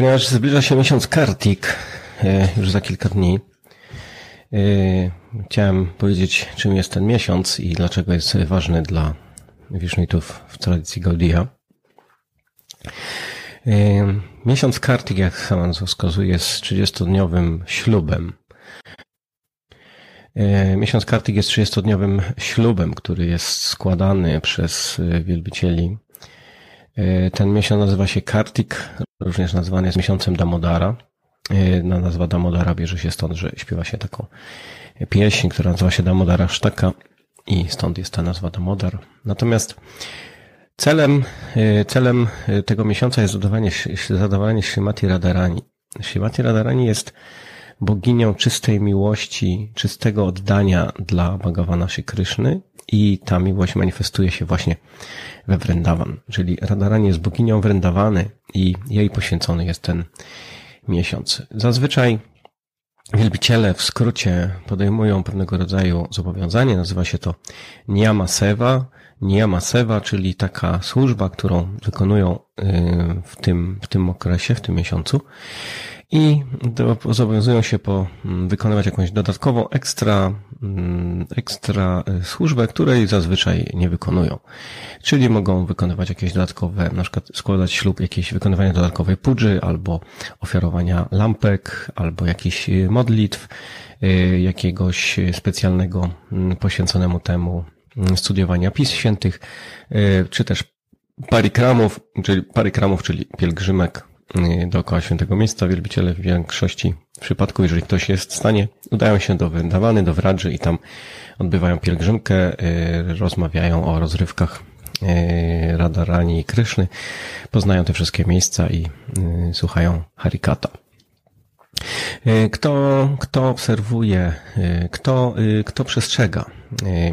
Ponieważ zbliża się miesiąc Kartik, e, już za kilka dni, e, chciałem powiedzieć, czym jest ten miesiąc i dlaczego jest ważny dla Wisznitów w tradycji Gaudia. E, miesiąc Kartik, jak sama nazwa wskazuje, jest 30-dniowym ślubem. Miesiąc Kartik jest 30-dniowym ślubem, który jest składany przez wielbicieli ten miesiąc nazywa się Kartik, również nazwany jest miesiącem Damodara. E, nazwa Damodara bierze się stąd, że śpiewa się taką pieśń, która nazywa się Damodara Sztaka i stąd jest ta nazwa Damodar. Natomiast celem, e, celem tego miesiąca jest zadawanie, zadawanie Śrimati Radharani. Śrimati Radharani jest boginią czystej miłości, czystego oddania dla Bhagawana Shri Kryszny i ta miłość manifestuje się właśnie we Vrindavan. Czyli Radharani jest boginią Vrindavany i jej poświęcony jest ten miesiąc. Zazwyczaj wielbiciele w skrócie podejmują pewnego rodzaju zobowiązanie, nazywa się to Niyama Seva. Niyama Seva, czyli taka służba, którą wykonują y, w tym, w tym okresie, w tym miesiącu i zobowiązują się po mm, wykonywać jakąś dodatkową ekstra, mm, ekstra e, służbę, której zazwyczaj nie wykonują. Czyli mogą wykonywać jakieś dodatkowe, na przykład składać ślub, jakieś wykonywania dodatkowej pudży, albo ofiarowania lampek, albo jakichś e, modlitw, e, jakiegoś specjalnego mm, poświęconemu temu studiowania pism świętych, czy też parikramów, czyli parikramów, czyli pielgrzymek dookoła świętego miejsca. Wielbiciele w większości przypadków, jeżeli ktoś jest w stanie, udają się do Wendawany, do Wradży i tam odbywają pielgrzymkę, y, rozmawiają o rozrywkach y, Radarani i Kryszny, poznają te wszystkie miejsca i y, słuchają Harikata. E, kto, kto obserwuje, e, kto, e, kto przestrzega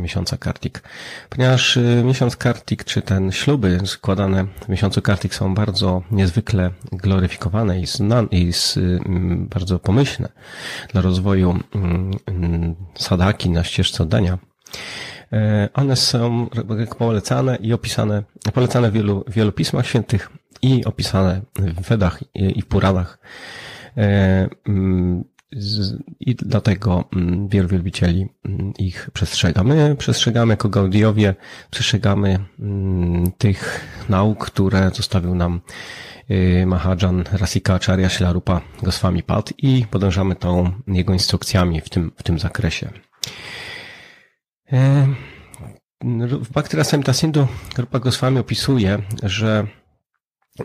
miesiąca Kartik? Ponieważ miesiąc Kartik, czy ten śluby składane w miesiącu Kartik są bardzo niezwykle gloryfikowane i, znan, i z, bardzo pomyślne dla rozwoju sadaki na ścieżce oddania, one są polecane i opisane, polecane w wielu, wielu pismach świętych i opisane w Wedach i w Puranach mm, i dlatego mm, wielu wielbicieli mm, ich przestrzega. My przestrzegamy jako Gaudiowie, przestrzegamy tych nauk, które zostawił nam y, Mahajan Rasika Acharya Shilarupa Goswami Pad i podążamy tą jego instrukcjami w tym, w tym zakresie. E, w Bhakti Rasamrita Sindhu Rupa Goswami opisuje, że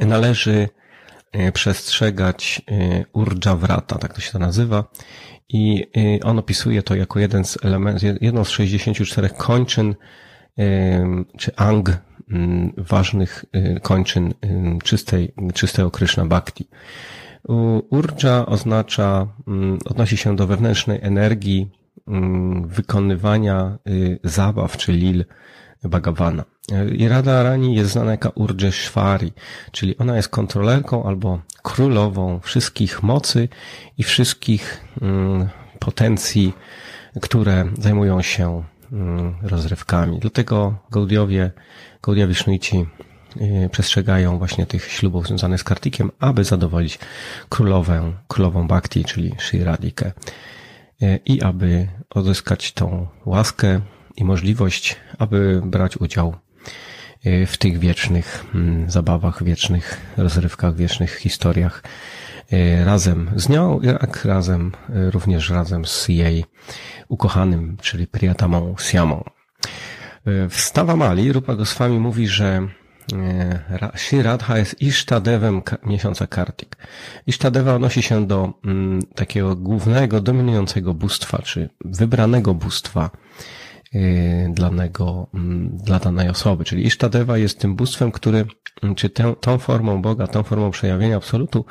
należy E, przestrzegać e, Urjavrata, tak to się to nazywa. I e, on opisuje to jako jeden z elementów, jedną z 64 kończyn, czy ang, ważnych kończyn czystej, czystego Krishna Bhakti. Urja oznacza, odnosi się do wewnętrznej energii wykonywania zabaw czy lil Bhagawana. I Rani jest znana jako Urjeshwari, czyli ona jest kontrolerką albo królową wszystkich mocy i wszystkich mm, potencji, które zajmują się mm, rozrywkami. Dlatego Gaudiowie, Gaudia Wisznuici y, przestrzegają właśnie tych ślubów związanych z Kartikiem, aby zadowolić królowę, królową Bhakti, czyli Sri Radikę y, i aby odzyskać tą łaskę i możliwość, aby brać udział y, w tych wiecznych mm, zabawach, wiecznych rozrywkach, wiecznych historiach y, razem z nią, jak razem, y, również razem z jej ukochanym, czyli Priyatamą Siamą. W Stawa Mali Rupa Goswami mówi, że Shri Radha jest Ishtadewem miesiąca Kartik. Ishtadeva odnosi się do mm, takiego głównego, dominującego bóstwa, czy wybranego bóstwa danego, mm, dla danej osoby. Czyli Isztadewa jest tym bóstwem, który, mm, czy tę, tą formą Boga, tą formą przejawienia absolutu,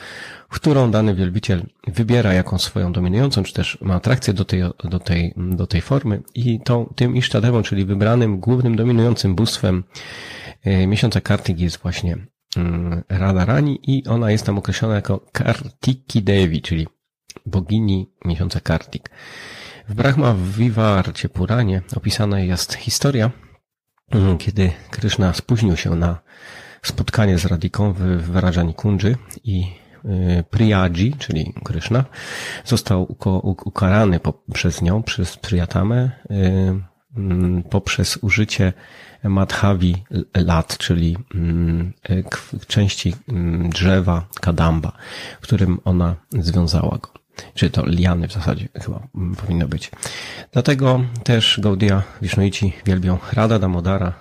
którą dany wielbiciel wybiera jaką swoją dominującą, czy też ma atrakcję do tej, do tej, do tej formy i tą, tym Isztadewą, czyli wybranym, głównym, dominującym bóstwem y, miesiąca Kartik jest właśnie mm, Radharani i ona jest tam określona jako Kartiki Devi, czyli bogini miesiąca Kartik. W Brahma Vivarcie Puranie opisana jest historia, mm, kiedy Kryszna spóźnił się na spotkanie z Radiką w Rajani Kundży i Priyadzi, czyli Kryszna, został ukarany przez nią, przez Priyatamę, poprzez użycie Madhavi lat, czyli części drzewa Kadamba, którym ona związała go. Czy to liany w zasadzie chyba powinno być. Dlatego też Gaudia Wisznuici wielbią Rada Damodara,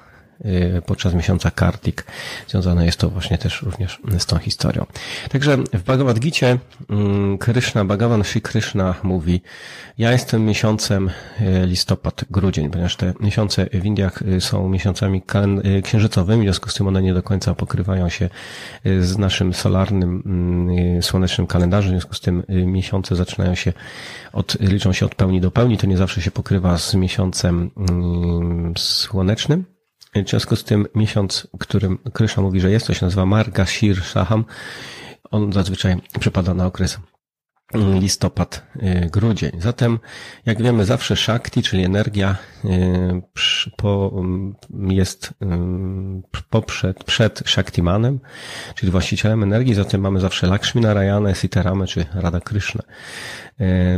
podczas miesiąca Kartik. Związane jest to właśnie też również z tą historią. Także w Bhagavad Gita mm, Krishna, Bhagavan Sri Krishna mówi, ja jestem miesiącem y, listopad, grudzień, ponieważ te miesiące w Indiach y, są miesiącami księżycowymi, w związku z tym one nie do końca pokrywają się z naszym solarnym, mm, słonecznym kalendarzem, w związku z tym miesiące zaczynają się od, liczą się od pełni do pełni, to nie zawsze się pokrywa z miesiącem mm, słonecznym, w związku z tym miesiąc, którym Krysza mówi, że jest, to się nazywa Marga Shir Shaham. On zazwyczaj przypada na okres listopad, y, grudzień. Zatem, jak wiemy, zawsze Shakti, czyli energia, y, po, jest y, poprzed, przed Shaktimanem, czyli właścicielem energii, zatem mamy zawsze Lakshmi Narayana, Sitaramę czy Radha Krishna.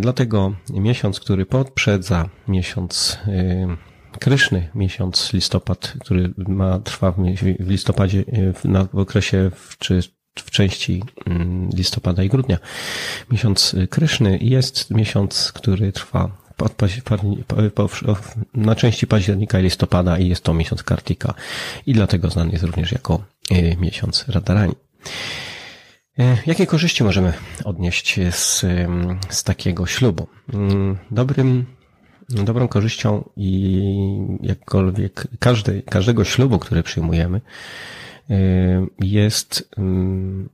Dlatego miesiąc, który poprzedza miesiąc Kryszny, miesiąc listopad, który ma, trwa w listopadzie, w, na, w okresie w, czy w części mm, listopada i grudnia. Miesiąc Kryszny jest miesiąc, który trwa od, na części października i listopada i jest to miesiąc Kartika i dlatego znany jest również jako e, miesiąc Radarani. E, jakie korzyści możemy odnieść z, z takiego ślubu? Mm, dobrym dobrą korzyścią i jakkolwiek każdy, każdego ślubu, który przyjmujemy, y, jest, mm,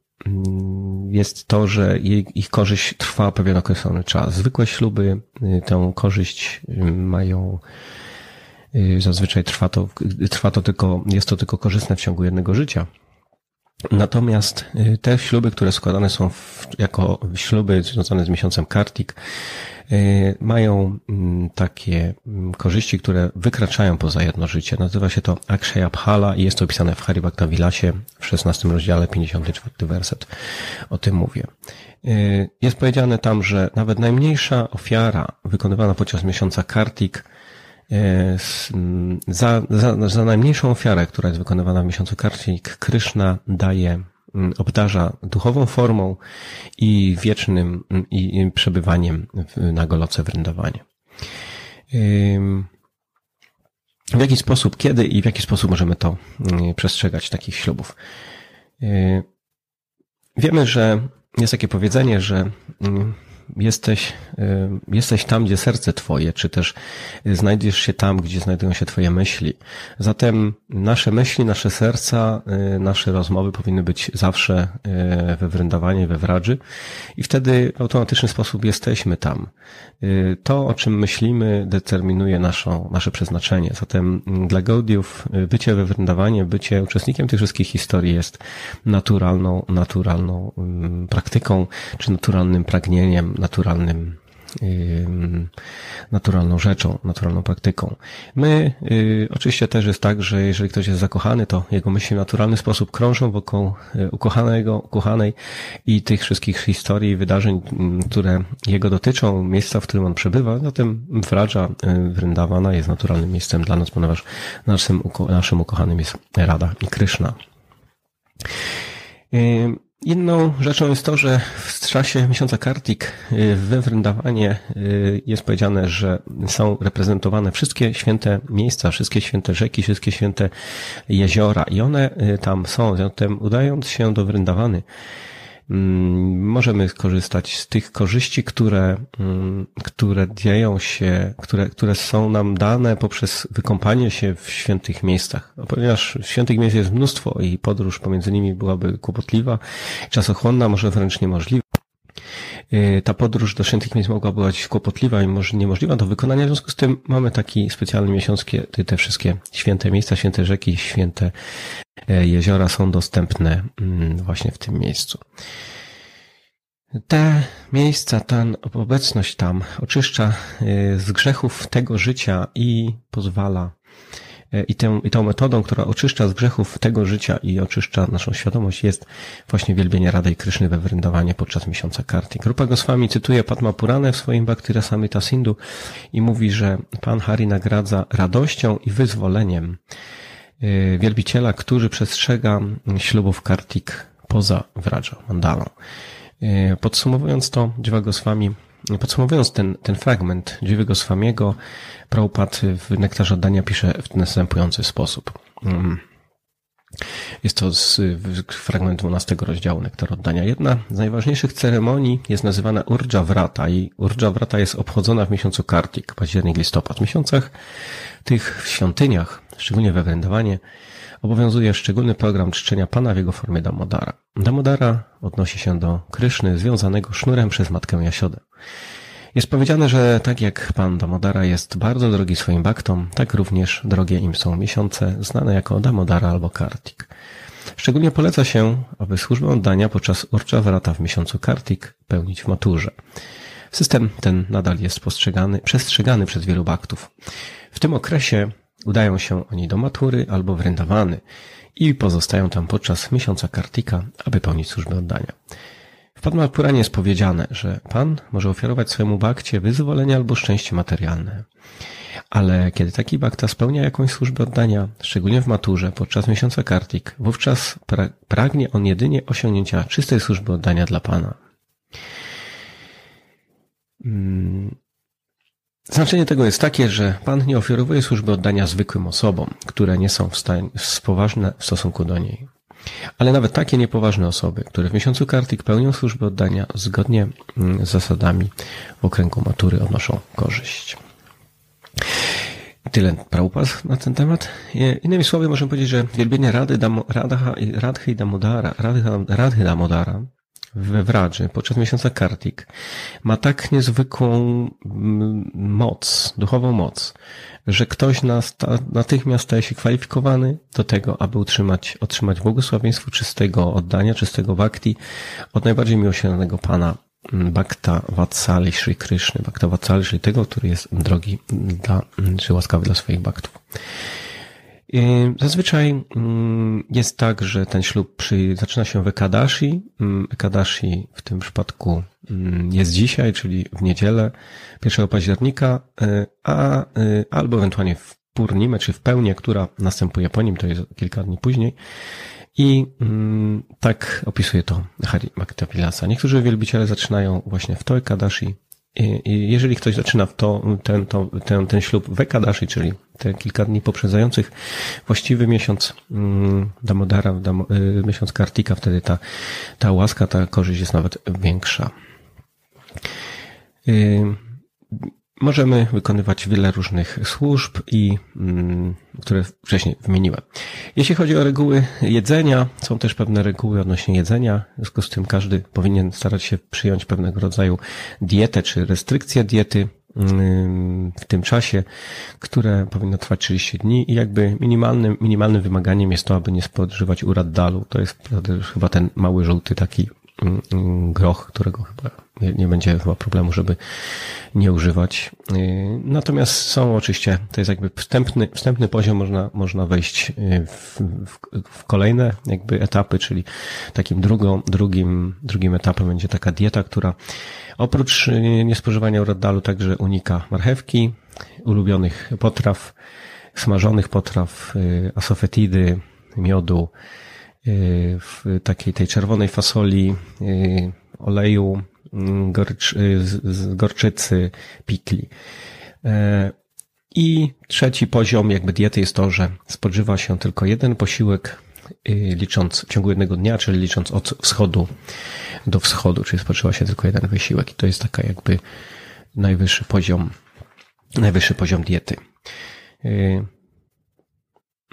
jest to, że ich korzyść trwa pewien określony czas. Zwykłe śluby y, tę korzyść y, mają zazwyczaj trwa to, trwa to tylko, jest to tylko korzystne w ciągu jednego życia. Natomiast te śluby, które składane są w, jako śluby związane z miesiącem Kartik, Y, mają mm, takie mm, korzyści, które wykraczają poza jedno życie. Nazywa się to Akshaya Bhala i jest to opisane w Haribhakta Vilasie w 16 rozdziale, 54 werset. O tym mówię. Y, jest powiedziane tam, że nawet najmniejsza ofiara wykonywana podczas miesiąca Kartik y, za, za, za najmniejszą ofiarę, która jest wykonywana w miesiącu Kartik, Krishna daje Mm, obdarza duchową formą i wiecznym mm, i przebywaniem na Goloce Wrędowanie. W jaki sposób, kiedy i w jaki sposób możemy to mm, przestrzegać takich ślubów? Wiemy, że jest takie powiedzenie, że jesteś, y, jesteś tam, gdzie serce Twoje, czy też znajdziesz się tam, gdzie znajdują się Twoje myśli. Zatem nasze myśli, nasze serca, y, nasze rozmowy powinny być zawsze y, we Wrędawanie, we Wradży i wtedy w automatyczny sposób jesteśmy tam. To, o czym myślimy, determinuje naszą, nasze przeznaczenie. Zatem dla Gaudiów bycie we Wrędawanie, bycie uczestnikiem tych wszystkich historii jest naturalną, naturalną mm, praktyką, czy naturalnym pragnieniem, naturalnym, naturalną rzeczą, naturalną praktyką. My, y, oczywiście też jest tak, że jeżeli ktoś jest zakochany, to jego myśli w naturalny sposób krążą wokół y, ukochanego, ukochanej i tych wszystkich historii, wydarzeń, które jego dotyczą, miejsca, w którym on przebywa, zatem Wradża y, Vrindawana jest naturalnym miejscem dla nas, ponieważ naszym, naszym ukochanym jest Rada i Kryszna. Inną rzeczą jest to, że w czasie miesiąca Kartik y, we Wryndawanie y, jest powiedziane, że są reprezentowane wszystkie święte miejsca, wszystkie święte rzeki, wszystkie święte jeziora i one y, tam są. Zatem udając się do Wryndawany, możemy skorzystać z tych korzyści, które, mm, które dzieją się, które, które są nam dane poprzez wykąpanie się w świętych miejscach. Ponieważ świętych miejsc jest mnóstwo i podróż pomiędzy nimi byłaby kłopotliwa, czasochłonna, może wręcz niemożliwa. Y, ta podróż do świętych miejsc mogła być kłopotliwa i może niemożliwa do wykonania. W związku z tym mamy taki specjalny miesiąc, kiedy te wszystkie święte miejsca, święte rzeki, święte e, jeziora są dostępne mm, właśnie w tym miejscu. Te miejsca, ta obecność tam oczyszcza e, z grzechów tego życia i pozwala I, tę, I tą metodą, która oczyszcza z grzechów tego życia i oczyszcza naszą świadomość jest właśnie wielbienie Rady i Kryszny we wryndowanie podczas miesiąca Kartik. Grupa Goswami cytuje Padma Purane w swoim Bhakti Samita Sindhu i mówi, że Pan Hari nagradza radością i wyzwoleniem e, wielbiciela, który przestrzega ślubów Kartik poza Vraja, mandalą. E, podsumowując to, Dziwa Goswami Podsumowując ten, ten fragment Dziwego Swamiego, Prabhupada w Nektarze Oddania pisze w następujący sposób. Mm. Jest to z, fragment 12 rozdziału Nektar Oddania. Jedna z najważniejszych ceremonii jest nazywana Urja Vrata i Urja Vrata jest obchodzona w miesiącu Kartik, październik, listopad. W miesiącach tych w świątyniach, szczególnie we Wrendowanie, obowiązuje szczególny program czczenia Pana w jego formie Damodara. Damodara odnosi się do Kryszny związanego sznurem przez matkę Jasiodę. Jest powiedziane, że tak jak Pan Damodara jest bardzo drogi swoim baktom, tak również drogie im są miesiące znane jako Damodara albo Kartik. Szczególnie poleca się, aby służbę oddania podczas Urcza Wrata w miesiącu Kartik pełnić w maturze. System ten nadal jest postrzegany, przestrzegany przez wielu baktów. W tym okresie Udają się oni do matury albo wrędowany i pozostają tam podczas miesiąca Kartika, aby pełnić służbę oddania. W Padma Puranie jest powiedziane, że Pan może ofiarować swojemu bakcie wyzwolenie albo szczęście materialne. Ale kiedy taki bakta spełnia jakąś służbę oddania, szczególnie w maturze podczas miesiąca Kartik, wówczas pra pragnie on jedynie osiągnięcia czystej służby oddania dla Pana. Hmm. Znaczenie tego jest takie, że Pan nie ofiarowuje służby oddania zwykłym osobom, które nie są w stanie, poważne w stosunku do niej. Ale nawet takie niepoważne osoby, które w miesiącu kartik pełnią służbę oddania zgodnie mm, z zasadami w okręgu matury odnoszą korzyść. Tyle praupaz na ten temat. Innymi słowy, możemy powiedzieć, że wielbienie Rady, Damo, Radha, Radhy Damodara, Radhy, Radhy Damodara we Wradży podczas miesiąca Kartik ma tak niezwykłą mm, moc, duchową moc, że ktoś natychmiast staje się kwalifikowany do tego, aby utrzymać, otrzymać błogosławieństwo czystego oddania, czystego bhakti od najbardziej miłosiernego Pana mm, Bhakta Vatsali Sri Krishny, Bhakta Vatsali Sri tego, który jest drogi dla, czy łaskawy dla swoich baktów. Zazwyczaj mm, jest tak, że ten ślub przy, zaczyna się w Ekadashi. Mm, Ekadashi w tym przypadku mm, jest dzisiaj, czyli w niedzielę 1 października, e, a e, albo ewentualnie w Purnimę, czy w pełnię, która następuje po nim, to jest kilka dni później. I tak opisuje to Hari Bhaktavilasa. Niektórzy wielbiciele zaczynają właśnie w to Ekadashi, jeżeli ktoś zaczyna to, ten, to, ten, ten ślub w Ekadashi, czyli te kilka dni poprzedzających właściwy miesiąc mm, Damodara, Damo, y, miesiąc Kartika, wtedy ta, ta łaska, ta korzyść jest nawet większa. Możemy wykonywać wiele różnych służb i mm, które wcześniej wymieniłem. Jeśli chodzi o reguły jedzenia, są też pewne reguły odnośnie jedzenia. W związku z tym każdy powinien starać się przyjąć pewnego rodzaju dietę czy restrykcję diety mm, w tym czasie, które powinno trwać 30 dni i jakby minimalnym, minimalnym wymaganiem jest to, aby nie spożywać dalu. To jest chyba ten mały żółty taki groch, którego chyba nie, będzie chyba problemu, żeby nie używać. Y, natomiast są oczywiście, to jest jakby wstępny, wstępny poziom, można, można wejść y, w, w, w kolejne jakby etapy, czyli takim drugą, drugim, drugim etapem będzie taka dieta, która oprócz y, niespożywania urodalu także unika marchewki, ulubionych potraw, smażonych potraw, asofetidy, miodu, w takiej tej czerwonej fasoli, oleju, gorczy, z gorczycy, pikli. E, I trzeci poziom jakby diety jest to, że spożywa się tylko jeden posiłek, y, licząc w ciągu jednego dnia, czyli licząc od wschodu do wschodu, czyli spożywa się tylko jeden wysiłek. I to jest taka jakby najwyższy poziom, najwyższy poziom diety.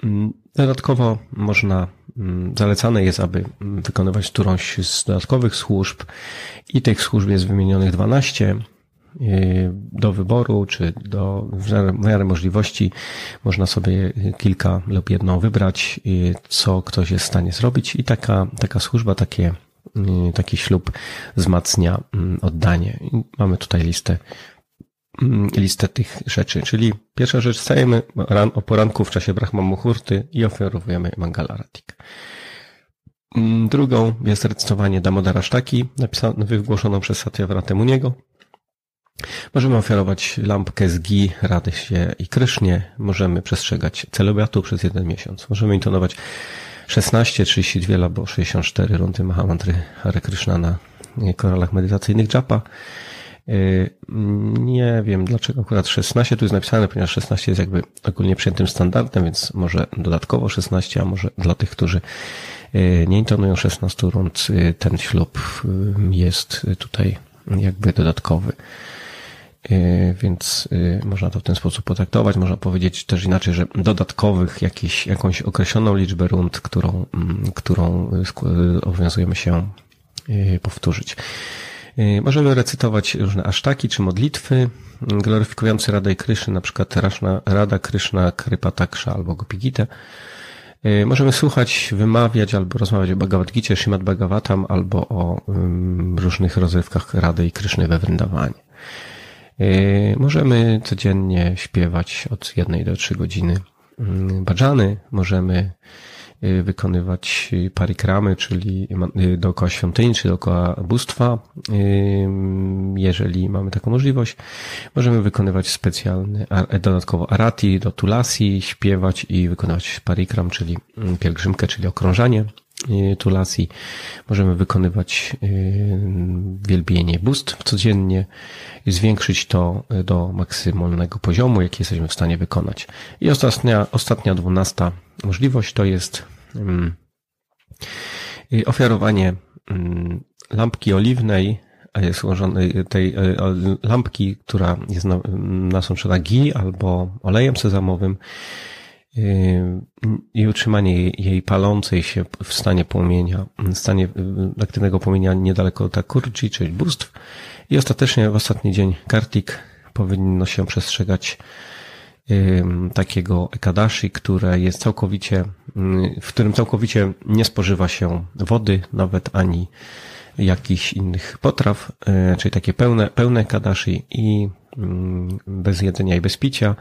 Mm, dodatkowo można Mm, zalecane jest, aby wykonywać którąś z dodatkowych służb i tych służb jest wymienionych 12 y, do wyboru, czy do, w miarę możliwości można sobie kilka lub jedną wybrać, y, co ktoś jest w stanie zrobić i taka, taka służba, takie, y, taki ślub wzmacnia mm, oddanie. Mamy tutaj listę listę tych rzeczy. Czyli pierwsza rzecz, stajemy ran, o poranku w czasie Brahma Muhurty i ofiarowujemy Mangalaratik. Mm, drugą jest recytowanie Damodara Sztaki, wygłoszoną przez Satyawratę Muniego. Możemy ofiarować lampkę z Gi, Radysie i Krysznie. Możemy przestrzegać celebatu przez jeden miesiąc. Możemy intonować 16, 32 albo 64 rundy Mahamantry Hare Krishna na koralach medytacyjnych Japa. Y, nie wiem dlaczego akurat 16 tu jest napisane, ponieważ 16 jest jakby ogólnie przyjętym standardem, więc może dodatkowo 16, a może dla tych, którzy y, nie intonują 16 rund, y, ten ślub jest tutaj jakby dodatkowy. Więc można to w ten sposób potraktować. Można powiedzieć też inaczej, że dodatkowych jakieś, jakąś określoną liczbę rund, którą, mm, którą obowiązujemy się powtórzyć. Y, możemy recytować różne asztaki czy modlitwy gloryfikujące Radę i Kryszy, na przykład Rashna, Rada Kryszna Krypataksha albo Gopigite. Y, możemy słuchać, wymawiać albo rozmawiać o Bhagavad Gita, Shrimad Bhagavatam albo o różnych rozrywkach Rady i Kryszny we Vrindawanie. Y, możemy codziennie śpiewać od jednej do trzy godziny bajany, możemy Y, wykonywać parikramy, czyli y, dookoła świątyni, czy dookoła bóstwa, y, jeżeli mamy taką możliwość. Możemy wykonywać specjalny, dodatkowo arati, do tulasi, śpiewać i wykonywać parikram, czyli mm, pielgrzymkę, czyli okrążanie tulasi. Możemy wykonywać wielbienie bóstw codziennie zwiększyć to do maksymalnego poziomu, jaki jesteśmy w stanie wykonać. I ostatnia, ostatnia dwunasta możliwość to jest mm, ofiarowanie mm, lampki oliwnej, złożonej tej lampki, która jest nasączona ghee albo olejem sezamowym y, i utrzymanie jej palącej się w stanie płomienia, w stanie y, aktywnego płomienia niedaleko takurci, czyli bóstw. I ostatecznie w ostatni dzień Kartik powinno się przestrzegać takiego ekadashi, które jest całkowicie, w którym całkowicie nie spożywa się wody, nawet ani jakichś innych potraw, czyli takie pełne, pełne ekadashi i bez jedzenia i bez picia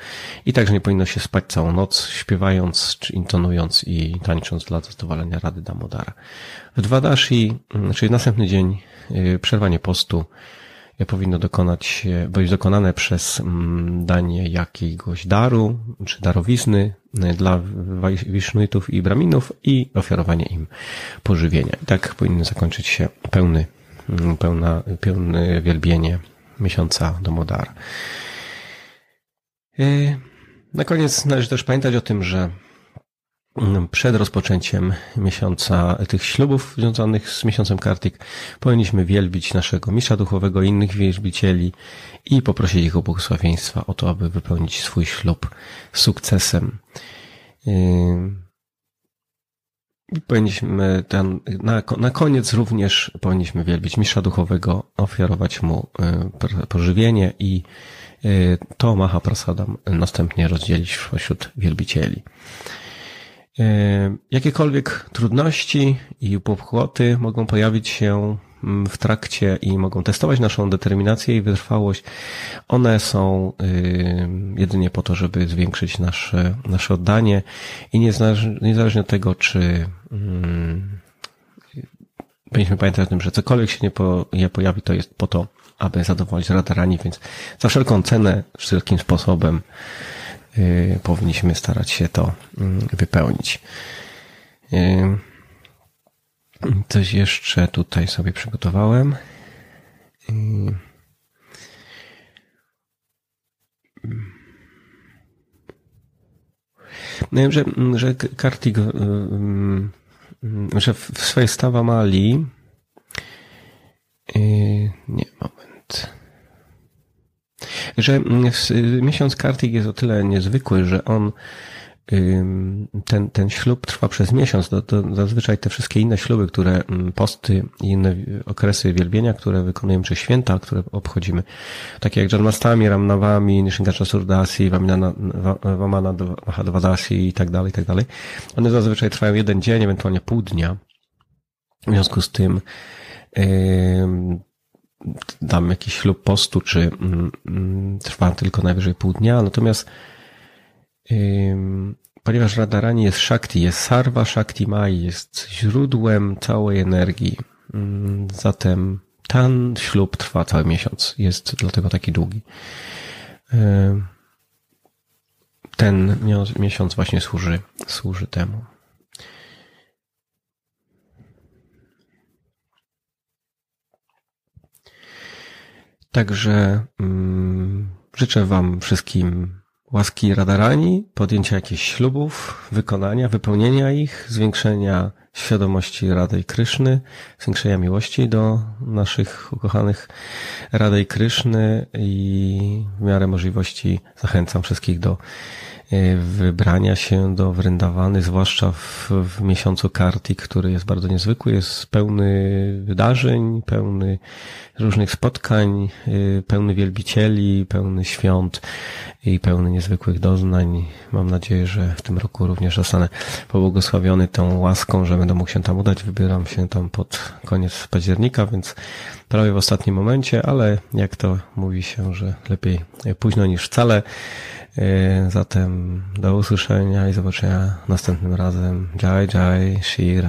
i także nie powinno się spać całą noc, śpiewając, czy intonując i tańcząc dla zadowolenia Rady Damodara. W Dwadashi, czyli następny dzień, e, przerwanie postu, powinno dokonać, być dokonane przez mm, danie jakiegoś daru czy darowizny e, dla wisznuitów i braminów i ofiarowanie im pożywienia. I tak powinno zakończyć się pełny, mm, pełna, pełne wielbienie miesiąca Domodar. E, na koniec należy też pamiętać o tym, że przed rozpoczęciem miesiąca tych ślubów związanych z miesiącem Kartik powinniśmy wielbić naszego mistrza duchowego i innych wielbicieli i poprosić ich o błogosławieństwa o to, aby wypełnić swój ślub sukcesem. I powinniśmy ten, na, na koniec również powinniśmy wielbić mistrza duchowego, ofiarować mu y, pożywienie i y, to Maha Prasadam następnie rozdzielić wśród wielbicieli. E, jakiekolwiek trudności i popchłoty mogą pojawić się w trakcie i mogą testować naszą determinację i wytrwałość. One są y, jedynie po to, żeby zwiększyć nasze, nasze oddanie i niezależnie od tego, czy mm, powinniśmy pamiętać o tym, że cokolwiek się nie, po, nie pojawi, to jest po to, aby zadowolić radarani, więc za wszelką cenę, wszelkim sposobem Y, powinniśmy starać się to mm, wypełnić. Y, coś jeszcze tutaj sobie przygotowałem. Y, no wiem, że, że Kartik, że w swojej stawa Mali nie, moment że miesiąc Kartik jest o tyle niezwykły, że on ten, ten ślub trwa przez miesiąc. To, to zazwyczaj te wszystkie inne śluby, które mm, posty i inne okresy wielbienia, które wykonujemy, czy święta, które obchodzimy, takie jak Janmastami, Ramnawami, Nishingacha Surdasi, Vamana Mahadvadasi i tak dalej, i tak dalej. One zazwyczaj trwają jeden dzień, ewentualnie pół dnia. W związku z tym dam jakiś ślub postu, czy mm, mm, trwa tylko najwyżej pół dnia. Natomiast ponieważ Radarani jest Shakti, jest Sarva Shakti Mai, jest źródłem całej energii. Mm, zatem ten ślub trwa cały miesiąc. Jest dlatego taki długi. Ten miesiąc właśnie służy, służy temu. Także mm, życzę Wam wszystkim łaski radarani, podjęcia jakichś ślubów, wykonania, wypełnienia ich, zwiększenia świadomości Rady Kryszny, zwiększenia miłości do naszych ukochanych Rady Kryszny i w miarę możliwości zachęcam wszystkich do wybrania się do Wrendawany, zwłaszcza w, w miesiącu Kartik, który jest bardzo niezwykły, jest pełny wydarzeń, pełny różnych spotkań, e, pełny wielbicieli, pełny świąt i pełny niezwykłych doznań. Mam nadzieję, że w tym roku również zostanę pobłogosławiony tą łaską, że będę mógł się tam udać. Wybieram się tam pod koniec października, więc prawie w ostatnim momencie, ale jak to mówi się, że lepiej późno niż wcale. E, zatem do usłyszenia i zobaczenia następnym razem. Jai Jai Shri.